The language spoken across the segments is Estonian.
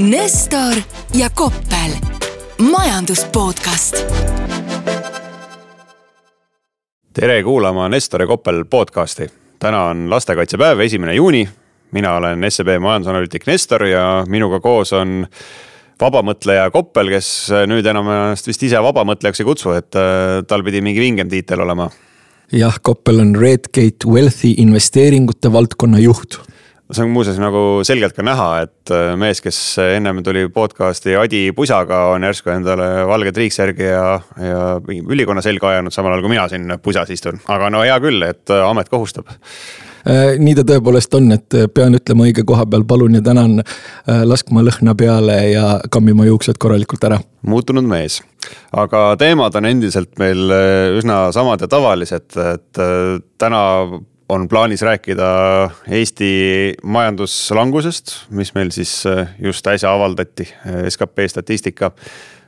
Nestor ja Koppel, majandus podcast. tere kuulama Nestor ja Koppel podcasti. täna on lastekaitsepäev, esimene juuni. mina olen SEB majandusanalüütik Nestor ja minuga koos on vabamõtleja Koppel, kes nüüd enam ennast vist ise vabamõtlejaks ei kutsu, et äh, tal pidi mingi vingem tiitel olema. jah, Koppel on Redgate Wealthy investeeringute valdkonna juht see on muuseas nagu selgelt ka näha, et äh, mees, kes ennem tuli podcast'i Adi Pusaga, on järsku endale valge triiksärgi ja, ja ülikonna selga ajanud, samal ajal kui mina siin pusas istun. aga no hea küll, et äh, amet kohustab äh, nii ta tõepoolest on, et pean ütlema õige koha peal palun ja tänan laskma lõhna peale ja kammima juuksed korralikult ära. muutunud mees, aga teemad on endiselt meil üsna samad ja tavalised, et täna on plaanis rääkida Eesti majanduslangusest, mis meil siis äh, just äsja avaldati, äh, skp statistika.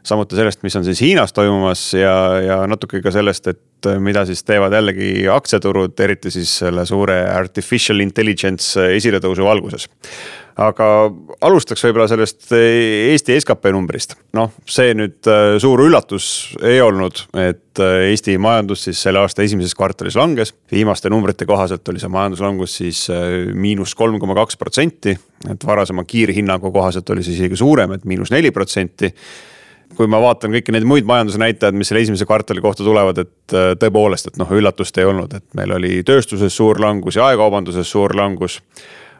samuti sellest, mis on siis Hiinas toimumas ja, ja natuke ka sellest, et äh, mida siis teevad jällegi aktsiaturud, eriti siis selle suure artificial intelligence esiletõusu valguses aga alustaks võib-olla sellest Eesti skp numbrist. noh, see nüüd eh, suur üllatus ei olnud, et eh, Eesti majandus siis selle aasta esimeses kvartalis langes. viimaste numbrite kohaselt oli see majanduslangus siis miinus kolm koma kaks protsenti, et varasema kiirhinnangu kohaselt oli see isegi suurem, et miinus neli protsenti kui ma vaatan kõiki neid muid majandusnäitajaid, mis selle esimese kvartali kohta tulevad, et tõepoolest, et noh, üllatust ei olnud, et meil oli tööstuses suur langus, jaekaubanduses suur langus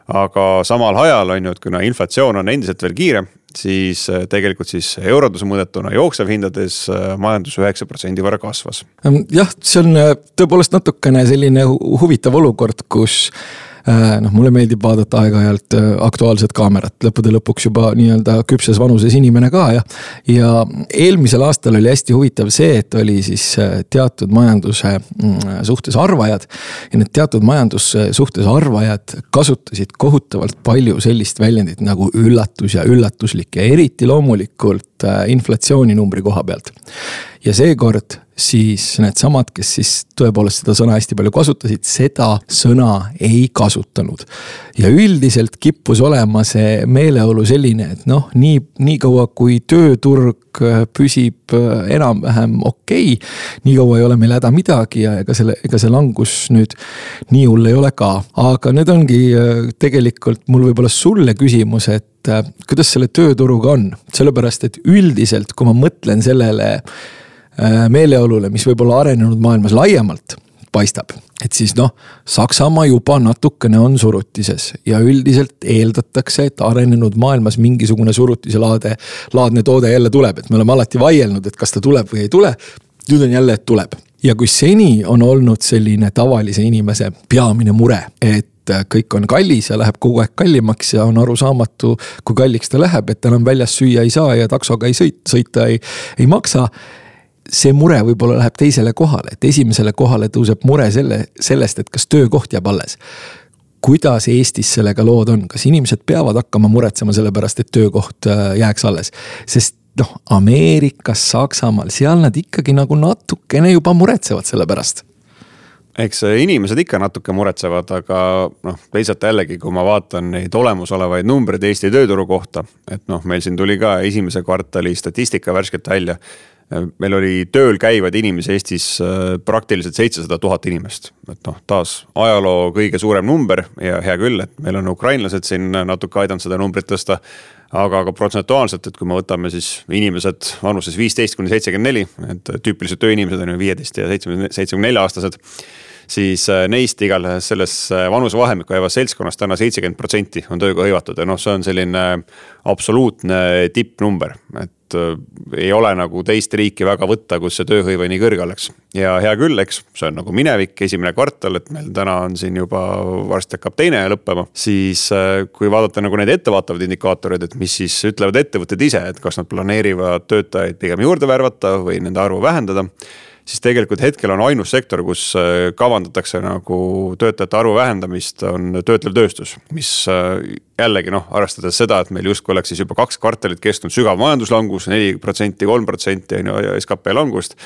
aga samal ajal on ju, et kuna inflatsioon on endiselt veel kiire, siis äh, tegelikult siis euroduse mõõdetuna jooksevhindades äh, majandus üheksa protsendi võrra kasvas. jah, see on äh, tõepoolest natukene selline huvitav olukord, kus noh, mulle meeldib vaadata aeg-ajalt äh, Aktuaalset kaamerat, lõppude lõpuks juba nii-öelda küpses vanuses inimene ka ja. ja eelmisel aastal oli hästi huvitav see, et oli siis äh, teatud majanduse mm, suhtes arvajad. ja need teatud majanduse suhtes arvajad kasutasid kohutavalt palju sellist väljendit nagu üllatus ja üllatuslik ja eriti loomulikult inflatsiooninumbri koha pealt. ja seekord siis needsamad, kes siis tõepoolest seda sõna hästi palju kasutasid, seda sõna ei kasutanud. ja üldiselt kippus olema see meeleolu selline, et noh, nii, niikaua kui tööturg äh, püsib äh, enam-vähem okei okay,. nii kaua ei ole meil häda midagi ja ega selle, ega see langus nüüd nii hull ei ole ka. aga nüüd ongi äh, tegelikult mul võib-olla sulle küsimus, et kuidas selle tööturuga on, sellepärast et üldiselt, kui ma mõtlen sellele meeleolule, mis võib-olla arenenud maailmas laiemalt paistab. et siis noh, Saksamaa juba natukene on surutises ja üldiselt eeldatakse, et arenenud maailmas mingisugune surutise laade, laadne toode jälle tuleb, et me oleme alati vaielnud, et kas ta tuleb või ei tule. nüüd on jälle, et tuleb ja kui seni on olnud selline tavalise inimese peamine mure, et kõik on kallis ja läheb kogu aeg kallimaks ja on arusaamatu, kui kalliks ta läheb, et enam väljas süüa ei saa ja taksoga ei sõit, sõita ei, ei maksa see mure võib-olla läheb teisele kohale, et esimesele kohale tõuseb mure selle, sellest, et kas töökoht jääb alles. kuidas Eestis sellega lood on, kas inimesed peavad hakkama muretsema selle pärast, et töökoht äh, jääks alles? sest noh, Ameerikas, Saksamaal, seal nad ikkagi nagu natukene juba muretsevad selle pärast eks inimesed ikka natuke muretsevad, aga noh, teisalt jällegi, kui ma vaatan neid olemasolevaid numbreid Eesti tööturu kohta, et noh, meil siin tuli ka esimese kvartali statistika värskelt välja meil oli tööl käivaid inimesi Eestis äh, praktiliselt seitsesada tuhat inimest. et noh, taas ajaloo kõige suurem number ja hea küll, et meil on ukrainlased siin natuke aidanud seda numbrit tõsta. aga ka protsentuaalselt, et kui me võtame siis inimesed vanuses viisteist kuni seitsekümmend neli, et tüüpilised tööinimesed on ju viieteist ja seitsme, seitsmekümne nelja aastased siis äh, neist igatahes selles äh, vanusevahemikku jäävast seltskonnast täna seitsekümmend protsenti on tööga hõivatud ja noh, see on selline absoluutne tippnumber, et Äh, ei ole nagu teist riiki väga võtta, kus see tööhõive nii kõrge oleks. ja hea küll, eks see on nagu minevik, esimene kvartal, et meil täna on siin juba varsti hakkab teine lõppema. siis äh, kui vaadata nagu neid ettevaatavaid indikaatoreid, et mis siis ütlevad ettevõtted ise, et kas nad planeerivad töötajaid pigem juurde värvata või nende arvu vähendada siis tegelikult hetkel on ainus sektor, kus äh, kavandatakse nagu töötajate arvu vähendamist, on töötlev tööstus. mis äh, jällegi noh, arvestades seda, et meil justkui oleks siis juba kaks kvartalit kestnud sügav majanduslangus, neli protsenti, kolm protsenti on ju skp langust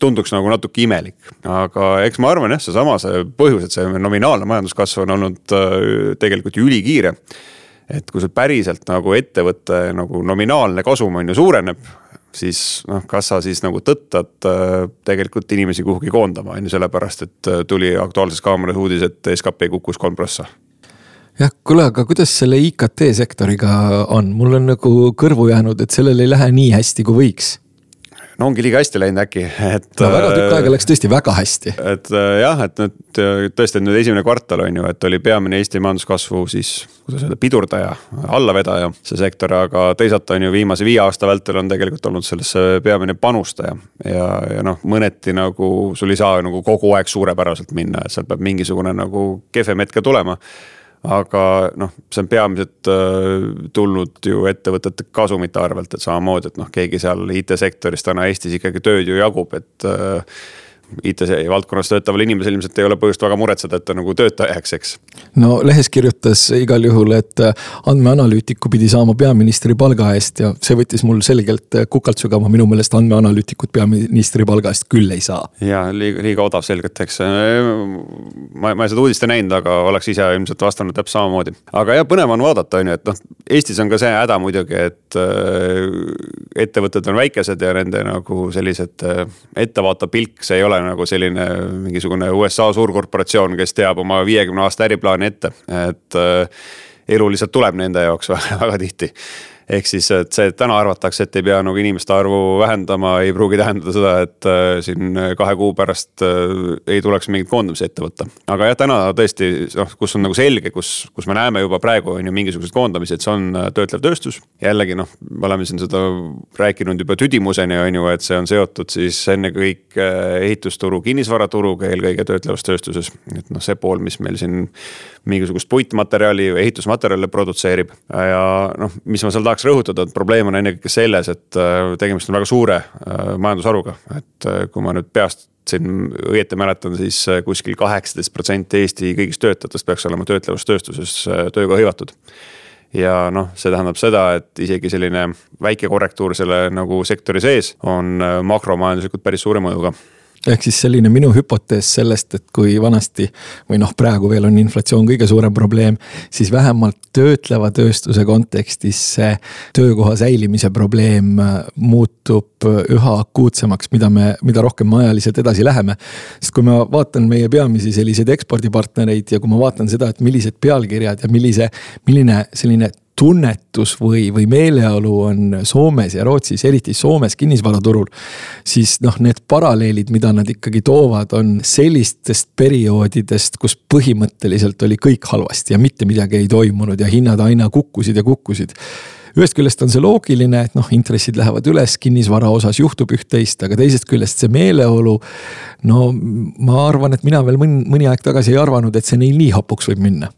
tunduks nagu natuke imelik, aga eks ma arvan jah, seesama see põhjus, et see nominaalne majanduskasv on olnud äh, tegelikult ju ülikiire et kui sul päriselt nagu ettevõtte nagu nominaalne kasum on ju suureneb, siis noh, kas sa siis nagu tõttad äh, tegelikult inimesi kuhugi koondama, on ju, sellepärast et äh, tuli Aktuaalses Kaameras uudis, et skp kukkus kolm prossa jah, kuule, aga kuidas selle IKT sektoriga on, mul on nagu kõrvu jäänud, et sellel ei lähe nii hästi, kui võiks no ongi liiga hästi läinud äkki, et. no väga tükk aega läks tõesti väga hästi. et äh, jah, et nüüd äh, tõesti, et nüüd esimene kvartal on ju, et oli peamine Eesti majanduskasvu siis, kuidas öelda, pidurdaja, allavedaja, see sektor, aga teisalt on ju viimase viie aasta vältel on tegelikult olnud sellesse peamine panustaja. ja, ja noh, mõneti nagu sul ei saa nagu kogu aeg suurepäraselt minna, et seal peab mingisugune nagu kehvem hetk ka tulema aga noh, see on peamiselt äh, tulnud ju ettevõtete kasumite arvelt, et samamoodi, et noh, keegi seal IT-sektoris täna Eestis ikkagi tööd ju jagub, et äh, IT-valdkonnas töötaval inimesel ilmselt ei ole põhjust väga muretseda, et ta nagu tööta jääks, eks. no lehes kirjutas igal juhul, et äh, andmeanalüütiku pidi saama peaministri palga eest ja see võttis mul selgelt äh, kukalt sügama, minu meelest andmeanalüütikut peaministri palga eest küll ei saa. ja liiga, liiga odav selgelt, eks. ma, ma seda uudist ei näinud, aga oleks ise ilmselt vastanud täpselt samamoodi. aga jah, põnev on vaadata, on ju, et noh, Eestis on ka see häda muidugi, et äh, ettevõtted on väikesed ja nende nagu sellised ettevaatav pilk, see ei ole nagu selline mingisugune USA suurkorporatsioon, kes teab oma viiekümne aasta äriplaani ette, et äh, elu lihtsalt tuleb nende jaoks väga tihti ehk siis, et see, et täna arvatakse, et ei pea nagu inimeste arvu vähendama, ei pruugi tähendada seda, et äh, siin kahe kuu pärast äh, ei tuleks mingeid koondamisi ette võtta. aga jah, täna tõesti noh, kus on nagu selge, kus, kus me näeme juba praegu on ju mingisuguseid koondamisi, et see on äh, töötlev tööstus. jällegi noh, me oleme siin seda rääkinud juba tüdimuseni on ju, et see on seotud siis ennekõike ehitusturu, kinnisvaraturuga, eelkõige töötlevas tööstuses. et noh, see pool, mis meil siin mingisugust puitmaterjali või ehitusmaterjale produtseerib ja noh, mis ma seal tahaks rõhutada, et probleem on ennekõike selles, et äh, tegemist on väga suure äh, majandusharuga, et äh, kui ma nüüd peast siin õieti mäletan, siis kuskil kaheksateist protsenti Eesti kõigist töötajatest peaks olema töötlevas tööstuses tööga hõivatud. Ja noh, see tähendab seda, et isegi selline väike korrektuur selle nagu sektori sees on makromajanduslikult päris suure mõjuga ehk siis selline minu hüpotees sellest, et kui vanasti või noh, praegu veel on inflatsioon kõige suurem probleem, siis vähemalt töötleva tööstuse kontekstis see töökoha säilimise probleem äh, muutub äh, üha akuutsemaks, mida me, mida rohkem me ajaliselt edasi läheme. sest kui ma vaatan meie peamisi selliseid ekspordipartnereid ja kui ma vaatan seda, et millised pealkirjad ja millise, milline selline tunnetus või, või meeleolu on Soomes ja Rootsis, eriti Soomes kinnisvaraturul. siis noh, need paralleelid, mida nad ikkagi toovad, on sellistest perioodidest, kus põhimõtteliselt oli kõik halvasti ja mitte midagi ei toimunud ja hinnad aina kukkusid ja kukkusid ühest küljest on see loogiline, et noh, intressid lähevad üles, kinnisvara osas juhtub üht-teist, aga teisest küljest see meeleolu. no ma arvan, et mina veel mõni, mõni aeg tagasi ei arvanud, et see neil nii hapuks võib minna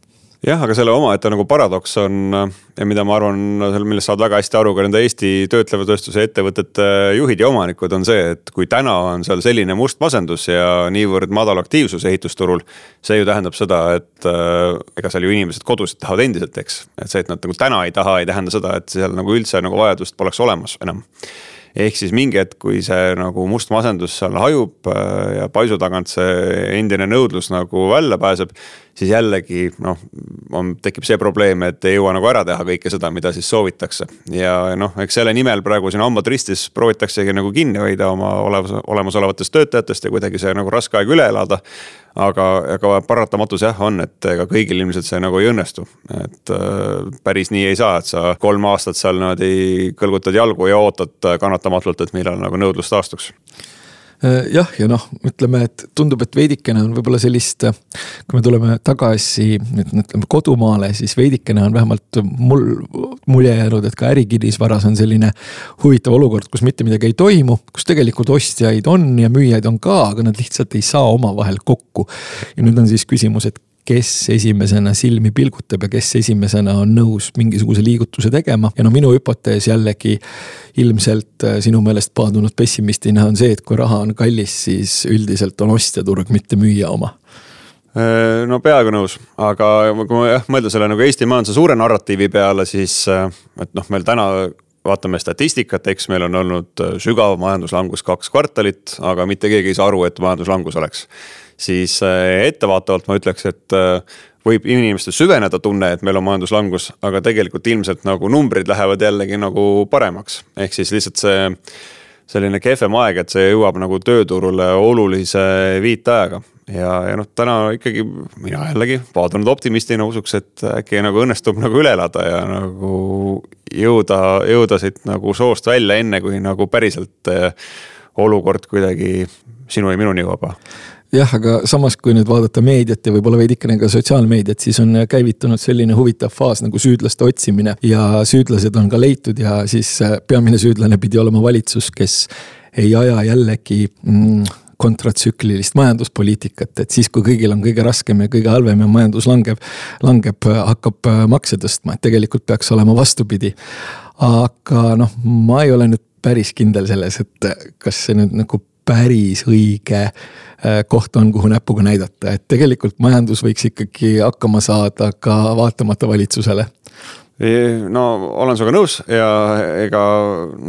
jah, aga selle omaette nagu paradoks on ja mida ma arvan, millest saavad väga hästi aru ka nende Eesti töötleva tööstuse ettevõtete juhid ja omanikud, on see, et kui täna on seal selline must masendus ja niivõrd madal aktiivsus ehitusturul. see ju tähendab seda, et äh, ega seal ju inimesed kodusid tahavad endiselt, eks, et see, et nad nagu täna ei taha, ei tähenda seda, et seal nagu üldse nagu vajadust poleks olemas enam ehk siis mingi hetk, kui see nagu must masendus seal hajub äh, ja paisu tagant see endine nõudlus nagu välja pääseb. Siis jällegi noh, on, tekib see probleem, et ei jõua nagu ära teha kõike seda, mida siis soovitakse. ja noh, eks selle nimel praegu siin hambad ristis proovitaksegi nagu kinni hoida oma olemas, olemasolevatest töötajatest ja kuidagi see nagu raske aeg üle elada aga, aga paratamatus jah, on, et ega kõigil ilmselt see nagu ei õnnestu. et äh, päris nii ei saa, et sa kolm aastat seal niimoodi kõlgutad jalgu ja ootad kannatamatult, et millal nagu nõudlus taastuks jah, ja noh, ütleme, et tundub, et veidikene on võib-olla sellist, kui me tuleme tagasi nüüd ütleme kodumaale, siis veidikene on vähemalt mul mulje jäänud, et ka ärikinnisvaras on selline huvitav olukord, kus mitte midagi ei toimu, kus tegelikult ostjaid on ja müüjaid on ka, aga nad lihtsalt ei saa omavahel kokku. ja nüüd on siis küsimus, et kes esimesena silmi pilgutab ja kes esimesena on nõus mingisuguse liigutuse tegema. Ja no minu hüpotees jällegi ilmselt äh, sinu meelest paadunud pessimistina on see, et kui raha on kallis, siis üldiselt on ostjaturg, mitte müüja oma. Äh, no peaaegu nõus, aga kui jah mõelda selle nagu Eesti majanduse suure narratiivi peale, siis äh, et noh, meil täna vaatame statistikat, eks meil on olnud sügav majanduslangus kaks kvartalit, aga mitte keegi ei saa aru, et majanduslangus oleks siis ettevaatavalt ma ütleks, et võib inimestel süveneda tunne, et meil on majanduslangus, aga tegelikult ilmselt nagu numbrid lähevad jällegi nagu paremaks. ehk siis lihtsalt see selline kehvem aeg, et see jõuab nagu tööturule olulise viitajaga. ja, ja noh, täna ikkagi mina jällegi paadunud optimistina usuks, et äkki nagu õnnestub nagu üle elada ja nagu jõuda, jõuda siit nagu soost välja, enne kui nagu päriselt eh, olukord kuidagi sinu ja minuni jõuab jah, aga samas, kui nüüd vaadata meediat ja võib-olla veidikene ka sotsiaalmeediat, siis on käivitunud selline huvitav faas nagu süüdlaste otsimine. ja süüdlased on ka leitud ja siis äh, peamine süüdlane pidi olema valitsus, kes ei aja jällegi mm, kontratsüklilist majanduspoliitikat, et siis, kui kõigil on kõige raskem ja kõige halvem ja majandus langeb, langeb, hakkab äh, makse tõstma, et tegelikult peaks olema vastupidi. aga noh, ma ei ole nüüd päris kindel selles, et äh, kas see nüüd nagu päris õige äh, koht on, kuhu näpuga näidata, et tegelikult majandus võiks ikkagi hakkama saada ka vaatamata valitsusele no olen sinuga nõus ja ega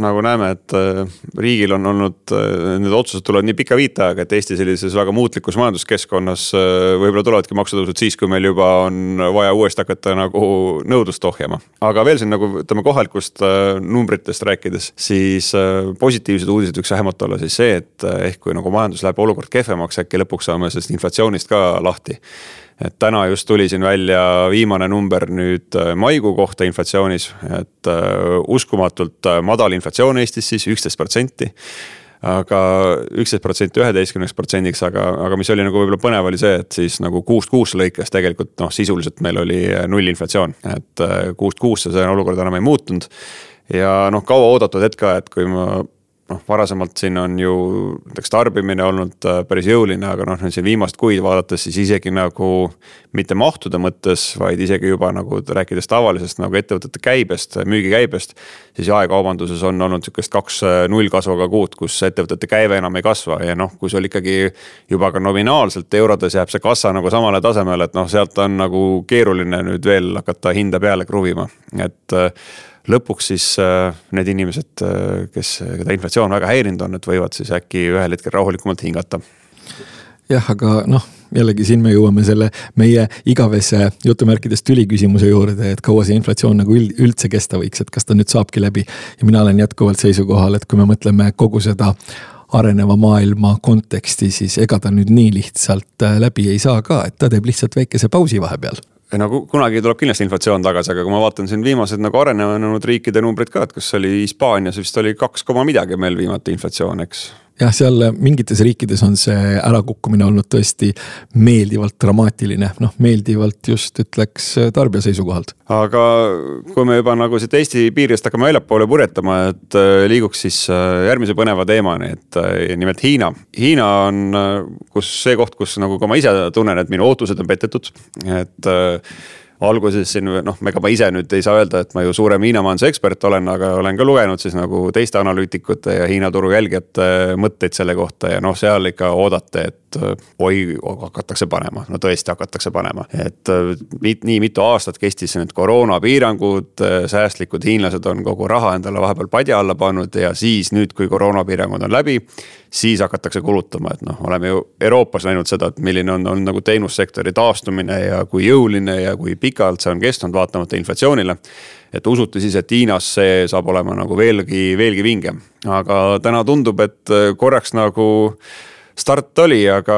nagu näeme, et äh, riigil on olnud, äh, need otsused tulevad nii pika viitajaga, et Eesti sellises väga muutlikus majanduskeskkonnas äh, võib-olla tulevadki maksutõusud siis, kui meil juba on vaja uuesti hakata nagu nõudlust ohjama. aga veel siin nagu ütleme kohalikust numbritest rääkides, siis positiivsed uudised võiks vähemalt olla siis see, et ehk kui nagu majandus läheb olukord kehvemaks, äkki lõpuks saame sellest inflatsioonist ka lahti et täna just tuli siin välja viimane number nüüd äh, maikuu kohta inflatsioonis, et äh, uskumatult äh, madal inflatsioon Eestis siis üksteist protsenti aga üksteist protsenti üheteistkümneks protsendiks, aga, aga mis oli nagu võib-olla põnev, oli see, et siis nagu kuust kuusse lõikes tegelikult noh, sisuliselt meil oli nullinflatsioon, et kuust kuusse see olukord enam ei muutunud. ja noh, kaua oodatud hetk ka, et kui ma noh, varasemalt siin on ju näiteks tarbimine olnud äh, päris jõuline, aga noh, nüüd siin viimast kuid vaadates, siis isegi nagu mitte mahtude mõttes, vaid isegi juba nagu rääkides tavalisest nagu ettevõtete käibest, müügikäibest. siis jaekaubanduses on olnud sihukest kaks äh, nullkasvuga kuud, kus ettevõtete käive enam ei kasva ja noh, kui sul ikkagi juba ka nominaalselt eurodes jääb see kassa nagu samale tasemele, et noh, sealt on nagu keeruline nüüd veel hakata hinda peale kruvima, et äh, lõpuks siis äh, need inimesed, äh, kes, keda inflatsioon väga häirinud on, et võivad siis äkki ühel hetkel rahulikumalt hingata. jah, aga noh, jällegi siin me jõuame selle meie igavese jutumärkides tüliküsimuse juurde, et kaua see inflatsioon nagu üldse kesta võiks, et kas ta nüüd saabki läbi. ja mina olen jätkuvalt seisukohal, et kui me mõtleme kogu seda areneva maailma konteksti, siis ega ta nüüd nii lihtsalt äh, läbi ei saa ka, et ta teeb lihtsalt väikese pausi vahepeal no kunagi tuleb kindlasti inflatsioon tagasi, aga kui ma vaatan siin viimased nagu arenenud riikide numbrid ka, et kas oli Hispaanias vist oli kaks koma midagi meil viimati inflatsioon, eks jah, seal mingites riikides on see ärakukkumine olnud tõesti meeldivalt dramaatiline, noh meeldivalt just ütleks tarbija seisukohalt. aga kui me juba nagu siit Eesti piirist hakkame väljapoole purjetama, et äh, liiguks siis äh, järgmise põneva teemani, et äh, nimelt Hiina. Hiina on, kus see koht, kus nagu ka ma ise tunnen, et minu ootused on petetud, et alguses siin noh, ega ma ise nüüd ei saa öelda, et ma ju suurem Hiina majanduse ekspert olen, aga olen ka lugenud siis nagu teiste analüütikute ja Hiina turu jälgijate mõtteid selle kohta ja noh, seal ikka oodate, et oi, hakatakse panema, no tõesti hakatakse panema, et nii mitu aastat kestis need koroonapiirangud, säästlikud hiinlased on kogu raha endale vahepeal padja alla pannud ja siis nüüd, kui koroonapiirangud on läbi siis hakatakse kulutama, et noh, oleme ju Euroopas näinud seda, et milline on, on nagu teenussektori taastumine ja kui jõuline ja kui pikalt see on kestnud, vaatamata inflatsioonile. et usuti siis, et Hiinas see saab olema nagu veelgi, veelgi vingem, aga täna tundub, et korraks nagu start oli, aga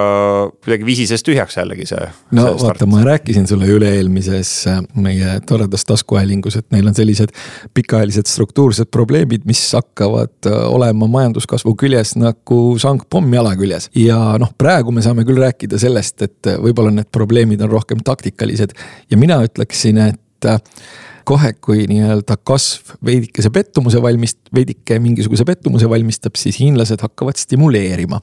kuidagi visises tühjaks jällegi see. no see vaata, ma rääkisin sulle üle-eelmises äh, meie toredas taskuhäälingus, et neil on sellised pikaajalised struktuursed probleemid, mis hakkavad äh, olema majanduskasvu küljes nagu sangpomm jala küljes. ja noh, praegu me saame küll rääkida sellest, et äh, võib-olla need probleemid on rohkem taktikalised ja mina ütleksin, et kohe, kui nii-öelda kasv veidikese pettumuse valmist-, veidike mingisuguse pettumuse valmistab, siis hiinlased hakkavad stimuleerima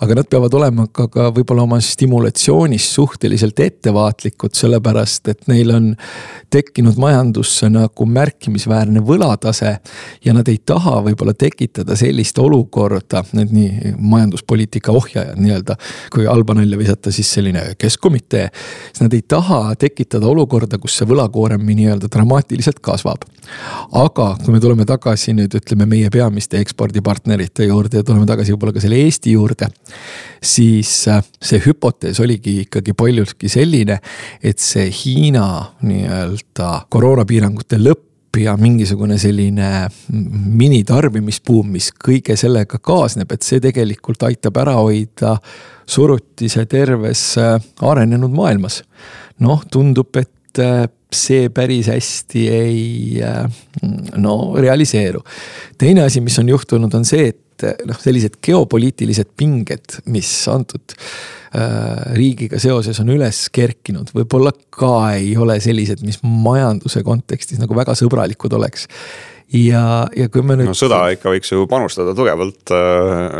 aga nad peavad olema ka, ka võib-olla oma stimulatsioonis suhteliselt ettevaatlikud, sellepärast et neil on tekkinud majandusse nagu märkimisväärne võlatase. ja nad ei taha võib-olla tekitada sellist olukorda, need nii majanduspoliitika ohjajad nii-öelda. kui halba nalja visata, siis selline keskkomitee, siis nad ei taha tekitada olukorda, kus see võlakoorem nii-öelda dramaatiliselt kasvab. aga kui me tuleme tagasi nüüd ütleme meie peamiste ekspordipartnerite juurde ja tuleme tagasi võib-olla ka selle Eesti juurde siis äh, see hüpotees oligi ikkagi paljultki selline, et see Hiina nii-öelda koroonapiirangute lõpp ja mingisugune selline minitarbimisbuum, mis kõige sellega kaasneb, et see tegelikult aitab ära hoida surutise terves äh, arenenud maailmas. noh, tundub, et äh, see päris hästi ei no realiseeru. teine asi, mis on juhtunud, on see, et et noh, sellised geopoliitilised pinged, mis antud äh, riigiga seoses on üles kerkinud, võib-olla ka ei ole sellised, mis majanduse kontekstis nagu väga sõbralikud oleks ja, ja kui me nüüd. no sõda ikka võiks ju panustada tugevalt äh,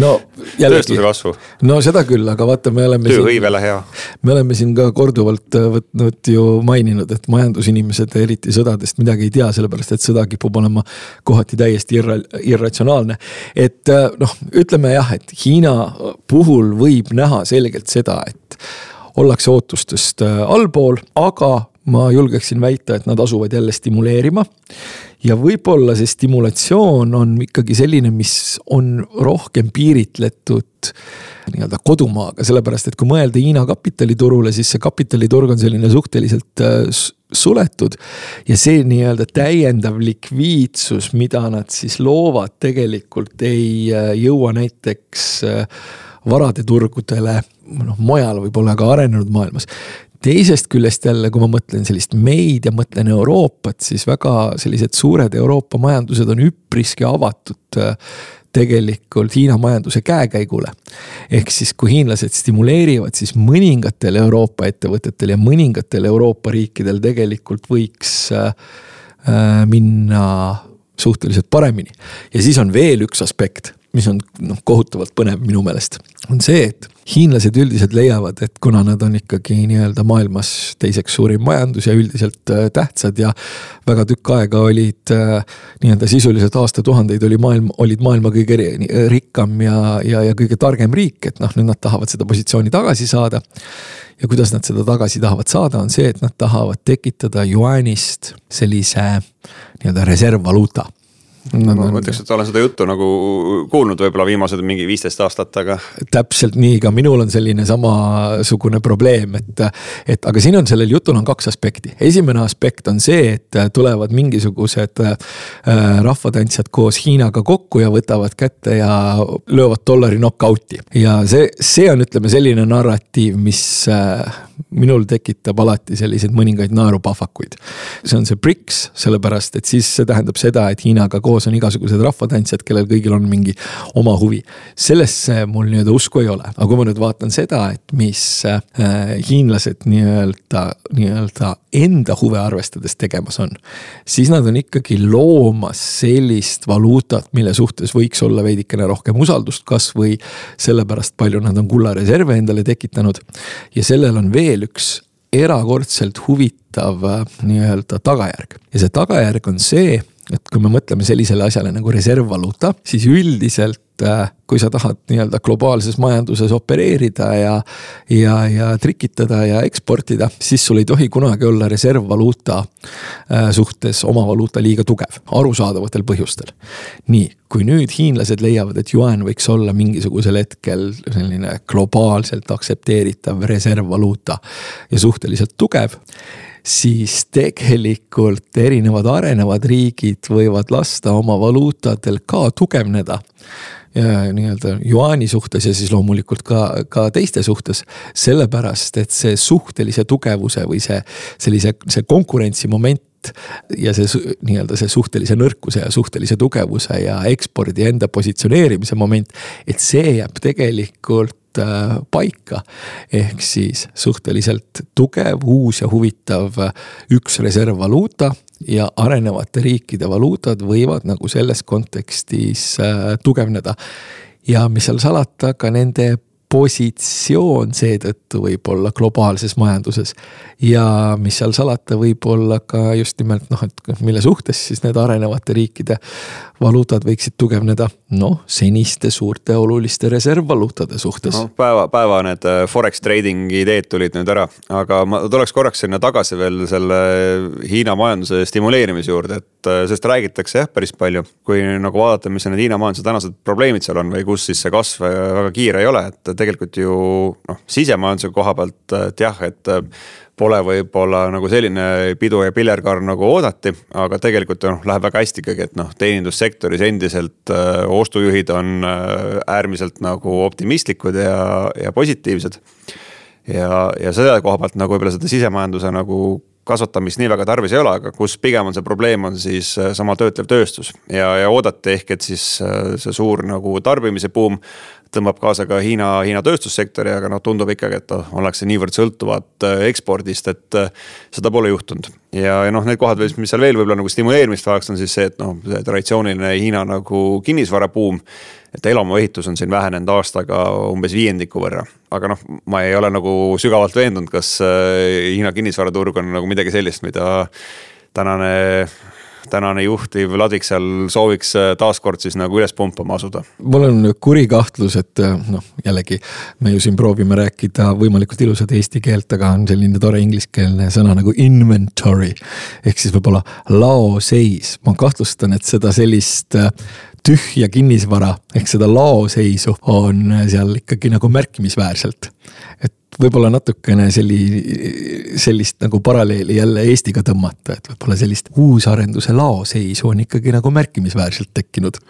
no jällegi. tööstuse kasvu. no seda küll, aga vaata, me oleme. tööhõivele hea. me oleme siin ka korduvalt äh, võtnud ju maininud, et majandusinimesed eriti sõdadest midagi ei tea, sellepärast et sõda kipub olema kohati täiesti irra-, irratsionaalne. et äh, noh, ütleme jah, et Hiina puhul võib näha selgelt seda, et ollakse ootustest allpool, aga ma julgeksin väita, et nad asuvad jälle stimuleerima. ja võib-olla see stimulatsioon on ikkagi selline, mis on rohkem piiritletud nii-öelda kodumaaga, sellepärast et kui mõelda Hiina kapitaliturule, siis see kapitaliturg on selline suhteliselt äh, suletud. ja see nii-öelda täiendav likviidsus, mida nad siis loovad, tegelikult ei äh, jõua näiteks äh, varade turgudele noh, mujal võib-olla ka arenenud maailmas teisest küljest jälle, kui ma mõtlen sellist meid ja mõtlen Euroopat, siis väga sellised suured Euroopa majandused on üpriski avatud äh, tegelikult Hiina majanduse käekäigule. ehk siis, kui hiinlased stimuleerivad, siis mõningatel Euroopa ettevõtetel ja mõningatel Euroopa riikidel tegelikult võiks äh, äh minna suhteliselt paremini. ja siis on veel üks aspekt mis on noh, kohutavalt põnev minu meelest, on see, et hiinlased üldiselt leiavad, et kuna nad on ikkagi nii-öelda maailmas teiseks suurim majandus ja üldiselt äh, tähtsad ja väga tükk aega olid äh, nii-öelda sisuliselt aastatuhandeid oli maailm, olid maailma kõige rikkam ja, ja, ja kõige targem riik, et noh, nüüd nad tahavad seda positsiooni tagasi saada. ja kuidas nad seda tagasi tahavad saada, on see, et nad tahavad tekitada juaanist sellise nii-öelda reservvaluuta no, ma ütleks, et olen seda juttu nagu kuulnud võib-olla viimased mingi viisteist aastat, aga. täpselt nii, ka minul on selline samasugune probleem, et, et aga siin on sellel jutul on kaks aspekti. esimene aspekt on see, et tulevad mingisugused äh, rahvatantsijad koos Hiinaga kokku ja võtavad kätte ja löövad dollari knock-out'i. ja see, see on, ütleme selline narratiiv, mis äh, minul tekitab alati selliseid mõningaid naerupahvakuid. see on see BRICS, sellepärast et siis see tähendab seda, et Hiinaga koos on igasugused rahvatantsijad, kellel kõigil on mingi oma huvi. sellesse mul nii-öelda usku ei ole, aga kui ma nüüd vaatan seda, et mis äh, hiinlased nii-öelda, nii-öelda enda huve arvestades tegemas on. siis nad on ikkagi loomas sellist valuutat, mille suhtes võiks olla veidikene rohkem usaldust, kasvõi sellepärast palju nad on kullareserve endale tekitanud. ja sellel on veel üks erakordselt huvitav äh, nii-öelda tagajärg. Ja see tagajärg on see, et kui me mõtleme sellisele asjale nagu reservvaluuta, siis üldiselt äh, kui sa tahad nii-öelda globaalses majanduses opereerida ja, ja, ja trikitada ja eksportida, siis sul ei tohi kunagi olla reservvaluuta äh, suhtes oma valuuta liiga tugev, arusaadavatel põhjustel. nii, kui nüüd hiinlased leiavad, et juan võiks olla mingisugusel hetkel selline globaalselt aktsepteeritav reservvaluuta ja suhteliselt tugev siis tegelikult erinevad arenevad riigid võivad lasta oma valuutadel ka tugevneda nii-öelda juaani suhtes ja siis loomulikult ka, ka teiste suhtes. sellepärast, et see suhtelise tugevuse või see sellise, see konkurentsimoment ja see nii-öelda see suhtelise nõrkuse ja suhtelise tugevuse ja ekspordi enda positsioneerimise moment, et see jääb tegelikult paika. ehk siis suhteliselt tugev, uus ja huvitav äh, üks reservvaluuta ja arenevate riikide valuutad võivad nagu selles kontekstis äh, tugevneda. ja mis seal salata, ka nende positsioon seetõttu võib olla globaalses majanduses. ja mis seal salata, võib olla ka just nimelt noh, et mille suhtes siis need arenevate riikide valuutad võiksid tugevneda noh, seniste suurte oluliste reservvaluutade suhtes no,. päeva, päeva need äh, forex trading ideed tulid nüüd ära, aga ma tuleks korraks sinna tagasi veel selle Hiina majanduse stimuleerimise juurde, et äh, sellest räägitakse jah, päris palju. kui nagu vaadata, mis on need Hiina majanduse tänased probleemid seal on või kus siis see kasv väga kiire ei ole, et tegelikult ju noh, sisemajanduse koha pealt, et jah, et pole võib-olla nagu selline pidu ja pillerkaar nagu oodati, aga tegelikult noh, läheb väga hästi ikkagi, et noh, teenindussektoris endiselt äh, ostujuhid on äh, äärmiselt nagu optimistlikud ja, ja positiivsed. ja, ja selle koha pealt nagu võib-olla seda sisemajanduse nagu kasvatamist nii väga tarvis ei ole, aga kus pigem on see probleem, on siis äh, sama töötlev tööstus ja, ja oodati ehk, et siis äh, see suur nagu tarbimise buum tõmbab kaasa ka Hiina, Hiina tööstussektori, aga noh, tundub ikkagi, et ollakse niivõrd sõltuvad äh, ekspordist, et seda pole juhtunud. Ja, ja noh, need kohad, mis seal veel võib-olla nagu stimuleerimist vajaks, on siis see, et noh, see traditsiooniline Hiina nagu kinnisvarabuum et elamuehitus on siin vähenenud aastaga umbes viiendiku võrra. aga noh, ma ei ole nagu sügavalt veendunud, kas äh, Hiina kinnisvaraturg on nagu midagi sellist, mida tänane tänane juhtiv ladik seal sooviks äh, taaskord siis nagu üles pumpama asuda? mul on kuri kahtlus, et äh, noh, jällegi me ju siin proovime rääkida võimalikult ilusat eesti keelt, aga on selline tore ingliskeelne sõna nagu inventory. ehk siis võib-olla laoseis, ma kahtlustan, et seda sellist tühja kinnisvara ehk seda laoseisu on seal ikkagi nagu märkimisväärselt. et võib-olla natukene selli-, sellist nagu paralleeli jälle Eestiga tõmmata, et võib-olla sellist uusarenduse laoseisu on ikkagi nagu märkimisväärselt tekkinud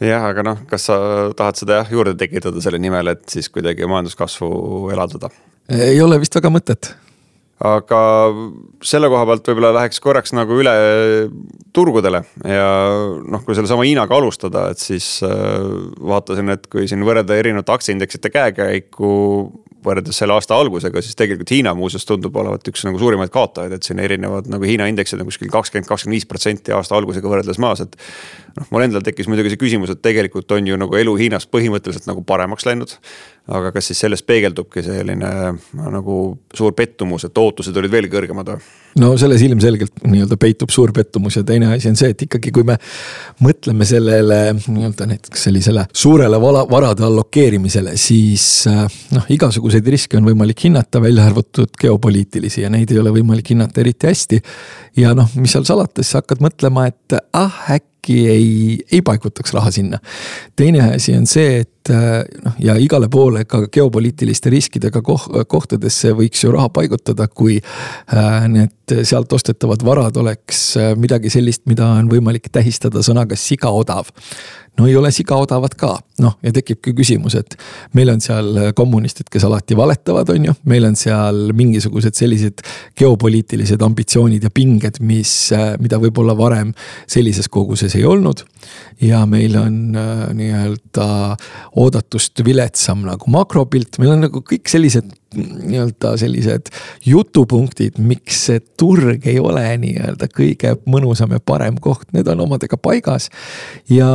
jah, aga noh, kas sa tahad seda jah juurde tekitada selle nimel, et siis kuidagi majanduskasvu elavdada? ei ole vist väga mõtet aga selle koha pealt võib-olla läheks korraks nagu üle turgudele ja noh, kui sellesama Hiinaga alustada, et siis äh, vaatasin, et kui siin võrrelda erinevate aktsiaindeksite käekäiku võrreldes selle aasta algusega, siis tegelikult Hiina muuseas tundub olevat üks nagu suurimaid kaotajaid, et siin erinevad nagu Hiina indeksid on kuskil kakskümmend, kakskümmend viis protsenti aasta algusega võrreldes maas, et. noh, mul endal tekkis muidugi see küsimus, et tegelikult on ju nagu elu Hiinas põhimõtteliselt nagu paremaks läinud. aga kas siis selles peegeldubki selline nagu suur pettumus, et ootused olid veel kõrgemad või? No selles ilmselgelt nii-öelda peitub suur pettumus ja teine asi on see, et ikkagi, kui me mõtleme sellele nii-öelda näiteks sellisele suurele vala, varade allokeerimisele, siis äh, noh, igasuguseid riske on võimalik hinnata, välja arvatud geopoliitilisi ja neid ei ole võimalik hinnata eriti hästi. ja noh, mis seal salata, siis hakkad mõtlema, et ah, äkki ei, ei paigutaks raha sinna. teine asi on see, et äh, noh, ja igale poole ka geopoliitiliste riskidega koh kohtadesse võiks ju raha paigutada, kui äh, need sealt ostetavad varad oleks äh, midagi sellist, mida on võimalik tähistada sõnaga sigaodav no ei ole siga odavad ka, noh ja tekibki küsimus, et meil on seal kommunistid, kes alati valetavad, on ju, meil on seal mingisugused sellised geopoliitilised ambitsioonid ja pinged, mis, mida võib-olla varem sellises koguses ei olnud. ja meil on nii-öelda oodatust viletsam nagu makropilt, meil on nagu kõik sellised nii-öelda sellised jutupunktid, miks see turg ei ole nii-öelda kõige mõnusam ja parem koht, need on omadega paigas. ja,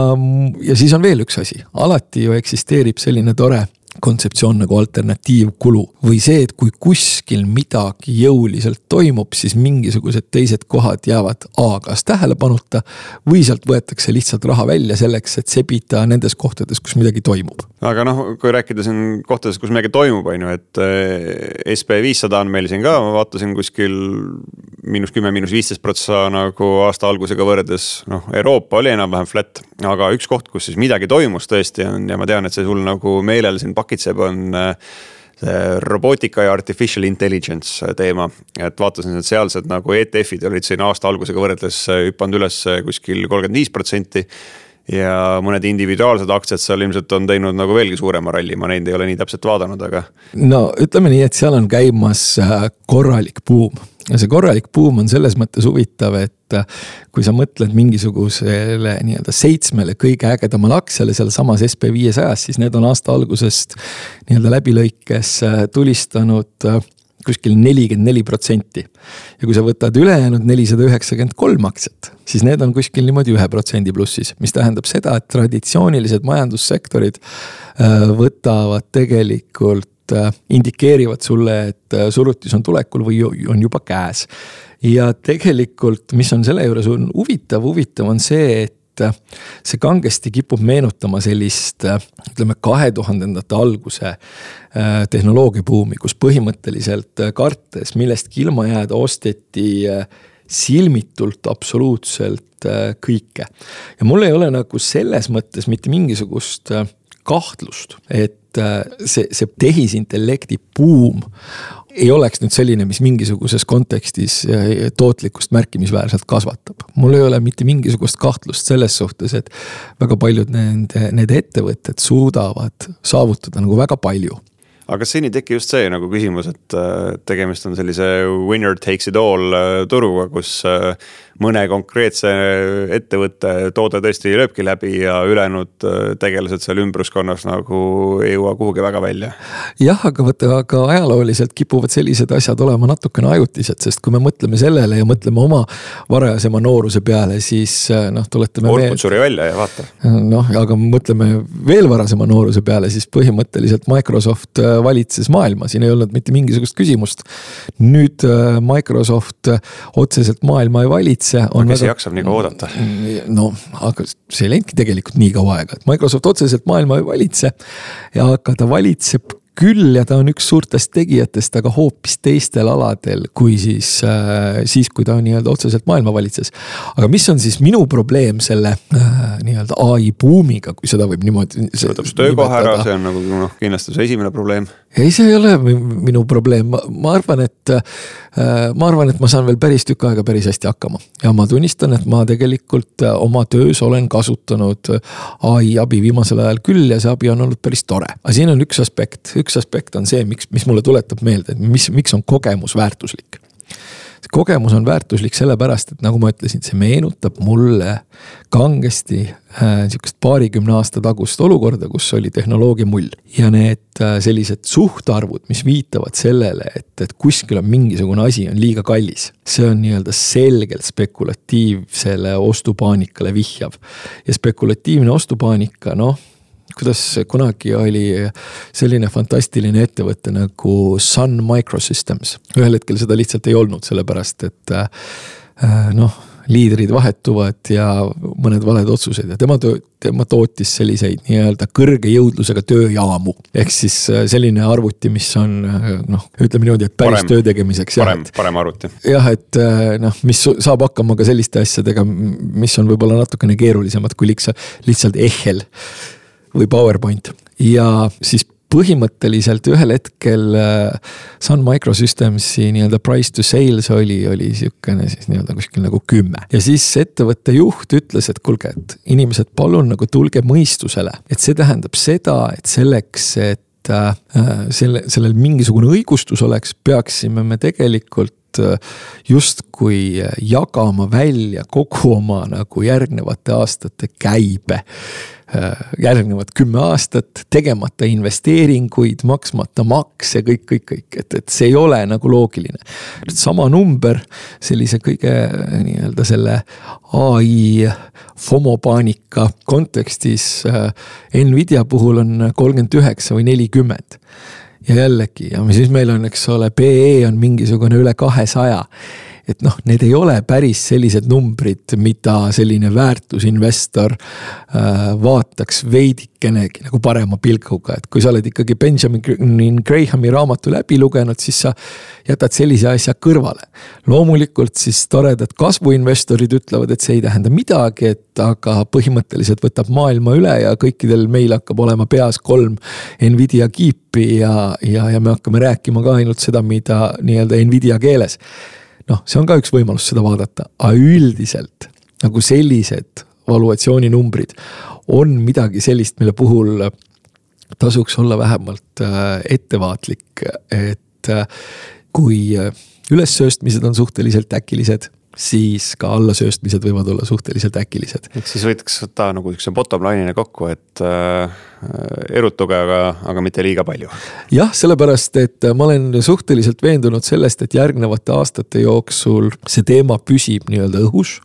ja siis on veel üks asi, alati ju eksisteerib selline tore kontseptsioon nagu alternatiivkulu või see, et kui kuskil midagi jõuliselt toimub, siis mingisugused teised kohad jäävad A kas tähelepanuta või sealt võetakse lihtsalt raha välja selleks, et sebida nendes kohtades, kus midagi toimub. aga noh, kui rääkida siin kohtades, kus midagi toimub, on ju, et eh, SB viissada on meil siin ka, ma vaatasin kuskil miinus kümme, miinus viisteist protsa nagu aasta algusega võrreldes, noh, Euroopa oli enam-vähem flat, aga üks koht, kus siis midagi toimus tõesti on ja ma tean, et see sul nagu meelel siin pakitseb, on äh, see robootika ja artificial intelligence teema. et vaatasin, et sealsed nagu ETF-id olid siin aasta algusega võrreldes äh, hüpanud üles äh, kuskil kolmkümmend viis protsenti ja mõned individuaalsed aktsiad seal ilmselt on teinud nagu veelgi suurema ralli, ma neid ei ole nii täpselt vaadanud, aga. no ütleme nii, et seal on käimas korralik buum ja see korralik buum on selles mõttes huvitav, et äh, kui sa mõtled mingisugusele nii-öelda seitsmele kõige ägedamale aktsiale sealsamas SB viiesajas, siis need on aasta algusest nii-öelda läbilõikes äh, tulistanud äh, kuskil nelikümmend neli protsenti. ja kui sa võtad ülejäänud nelisada üheksakümmend kolm aktsiat, siis need on kuskil niimoodi ühe protsendi plussis, mis tähendab seda, et traditsioonilised majandussektorid võtavad tegelikult Äh, indikeerivad sulle, et äh, surutis on tulekul või on juba käes. ja tegelikult, mis on selle juures on huvitav, huvitav on see, et et see kangesti kipub meenutama sellist ütleme, kahe tuhandendate alguse tehnoloogiabuumi, kus põhimõtteliselt kartes millestki ilma jääda, osteti silmitult absoluutselt kõike. ja mul ei ole nagu selles mõttes mitte mingisugust kahtlust, et see, see tehisintellekti buum ei oleks nüüd selline, mis mingisuguses kontekstis eh, tootlikkust märkimisväärselt kasvatab. mul ei ole mitte mingisugust kahtlust selles suhtes, et väga paljud nende, need ettevõtted suudavad saavutada nagu väga palju aga kas siin ei teki just see nagu küsimus, et äh, tegemist on sellise winner takes it all äh, turuga, kus äh, mõne konkreetse ettevõtte toode tõesti lööbki läbi ja ülejäänud tegelased seal ümbruskonnas nagu ei jõua kuhugi väga välja. jah, aga vaata, aga ajalooliselt kipuvad sellised asjad olema natukene ajutised, sest kui me mõtleme sellele ja mõtleme oma varajasema nooruse peale, siis noh, tuletame. Orkut suri välja ja vaata. noh, aga mõtleme veel varasema nooruse peale, siis põhimõtteliselt Microsoft valitses maailma, siin ei olnud mitte mingisugust küsimust. nüüd äh, Microsoft äh, otseselt maailma ei valitse. aga kes väga... jaksab nii kaua oodata? no aga see ei läinudki tegelikult nii kaua aega, et Microsoft otseselt maailma ei valitse. aga ta valitseb küll ja ta on üks suurtest tegijatest, aga hoopis teistel aladel, kui siis äh,, siis kui ta nii-öelda otseselt maailma valitses. aga mis on siis minu probleem selle äh, nii-öelda ai buumiga, kui seda võib niimoodi. see võtab su töökoha ära, see on nagu noh, kindlasti see esimene probleem. ei, see ei ole minu probleem, ma arvan, et äh,, ma arvan, et ma saan veel päris tükk aega päris hästi hakkama. ja ma tunnistan, et ma tegelikult oma töös olen kasutanud ai abi viimasel ajal küll ja see abi on olnud päris tore. aga siin on üks aspekt üks aspekt on see, miks, mis mulle tuletab meelde, et mis, miks on kogemus väärtuslik. kogemus on väärtuslik sellepärast, et nagu ma ütlesin, see meenutab mulle kangesti äh, sihukest paarikümne aasta tagust olukorda, kus oli tehnoloogia mull. ja need äh, sellised suhtarvud, mis viitavad sellele, et, et kuskil on mingisugune asi on liiga kallis. see on nii-öelda selgelt spekulatiivsele ostupaanikale vihjav. ja spekulatiivne ostupaanika, noh kuidas kunagi oli selline fantastiline ettevõte nagu Sun Microsystems. ühel hetkel seda lihtsalt ei olnud, sellepärast et äh, noh liidrid vahetuvad ja mõned valed otsused ja tema töö, tema tootis selliseid nii-öelda kõrge jõudlusega tööjaamu. ehk siis äh, selline arvuti, mis on äh, noh, ütleme niimoodi, et päris parem, töö tegemiseks. parem, parem arvuti. jah, et noh, mis saab hakkama ka selliste asjadega, mis on võib-olla natukene keerulisemad kui lihtsalt, lihtsalt Ehel või PowerPoint ja siis põhimõtteliselt ühel hetkel äh, Sun Microsystemsi nii-öelda price to sales oli, oli sihukene siis nii-öelda kuskil nagu kümme. ja siis ettevõtte juht ütles, et kuulge, et inimesed, palun nagu tulge mõistusele, et see tähendab seda, et selleks, et äh, selle, sellel mingisugune õigustus oleks, peaksime me tegelikult äh, justkui jagama välja kogu oma nagu järgnevate aastate käibe. Äh, järgnevad kümme aastat, tegemata investeeringuid, maksmata makse, kõik, kõik, kõik, et, et see ei ole nagu loogiline. sama number sellise kõige nii-öelda selle ai FOMO paanika kontekstis äh, Nvidia puhul on kolmkümmend üheksa või nelikümmend ja jällegi, ja siis meil on, eks ole, PE on mingisugune üle kahesaja et noh, need ei ole päris sellised numbrid, mida selline väärtusinvestor äh, vaataks veidikenegi nagu parema pilguga, et kui sa oled ikkagi Benjamin Grahami raamatu läbi lugenud, siis sa jätad sellise asja kõrvale. loomulikult siis toredad kasvuinvestorid ütlevad, et see ei tähenda midagi, et aga põhimõtteliselt võtab maailma üle ja kõikidel meil hakkab olema peas kolm Nvidia kiipi ja, ja, ja me hakkame rääkima ka ainult seda, mida nii-öelda Nvidia keeles noh, see on ka üks võimalus seda vaadata, aga üldiselt nagu sellised valuatsiooninumbrid on midagi sellist, mille puhul tasuks olla vähemalt äh, ettevaatlik, et äh, kui äh, ülessööstmised on suhteliselt äkilised siis ka allasööstmised võivad olla suhteliselt äkilised. ehk siis võiks võtta nagu siukse bottom line'ina kokku, et äh, erutuge, aga, aga mitte liiga palju. jah, sellepärast, et ma olen suhteliselt veendunud sellest, et järgnevate aastate jooksul see teema püsib nii-öelda õhus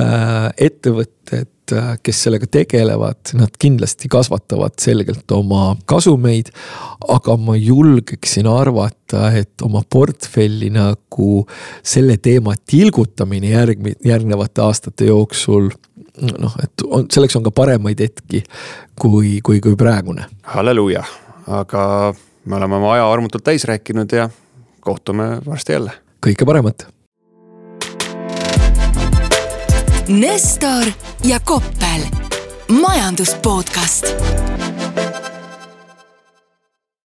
äh,. ettevõtted Äh, kes sellega tegelevad, nad kindlasti kasvatavad selgelt oma kasumeid. aga ma julgeksin arvata, et oma portfelli nagu selle teema tilgutamine järg-, järgnevate aastate jooksul noh, et on, selleks on ka paremaid hetki kui, kui, kui praegune. halleluuja, aga me oleme oma aja armutult täis rääkinud ja kohtume varsti jälle. kõike paremat. Nestor ja Koppel, majandus podcast